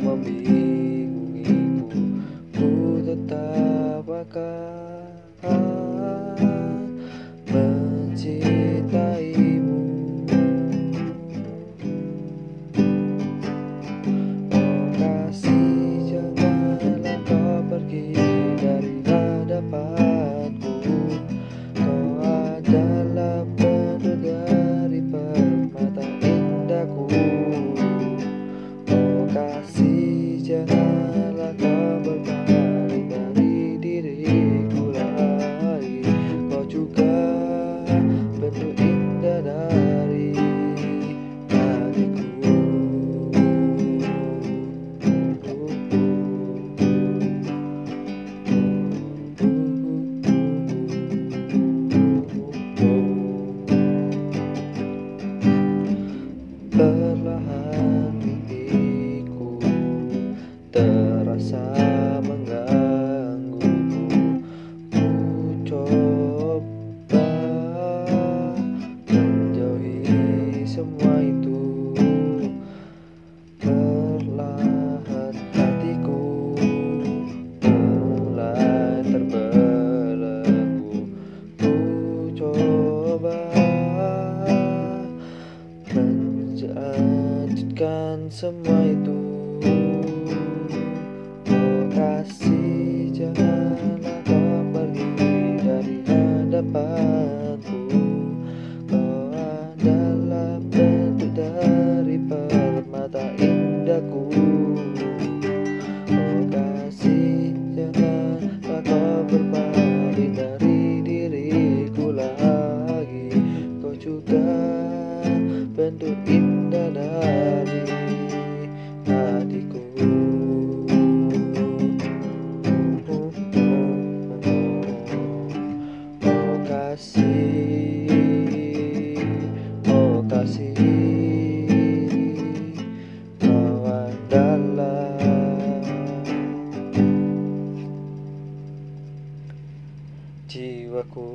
membingungimu Ku tetap akan mencintaimu. Oh kasih janganlah kau pergi dari hadapan lanjutkan semua itu. Oh kasih janganlah kau pergi dari hadapan. kasih Oh kasih Kau adalah Jiwaku.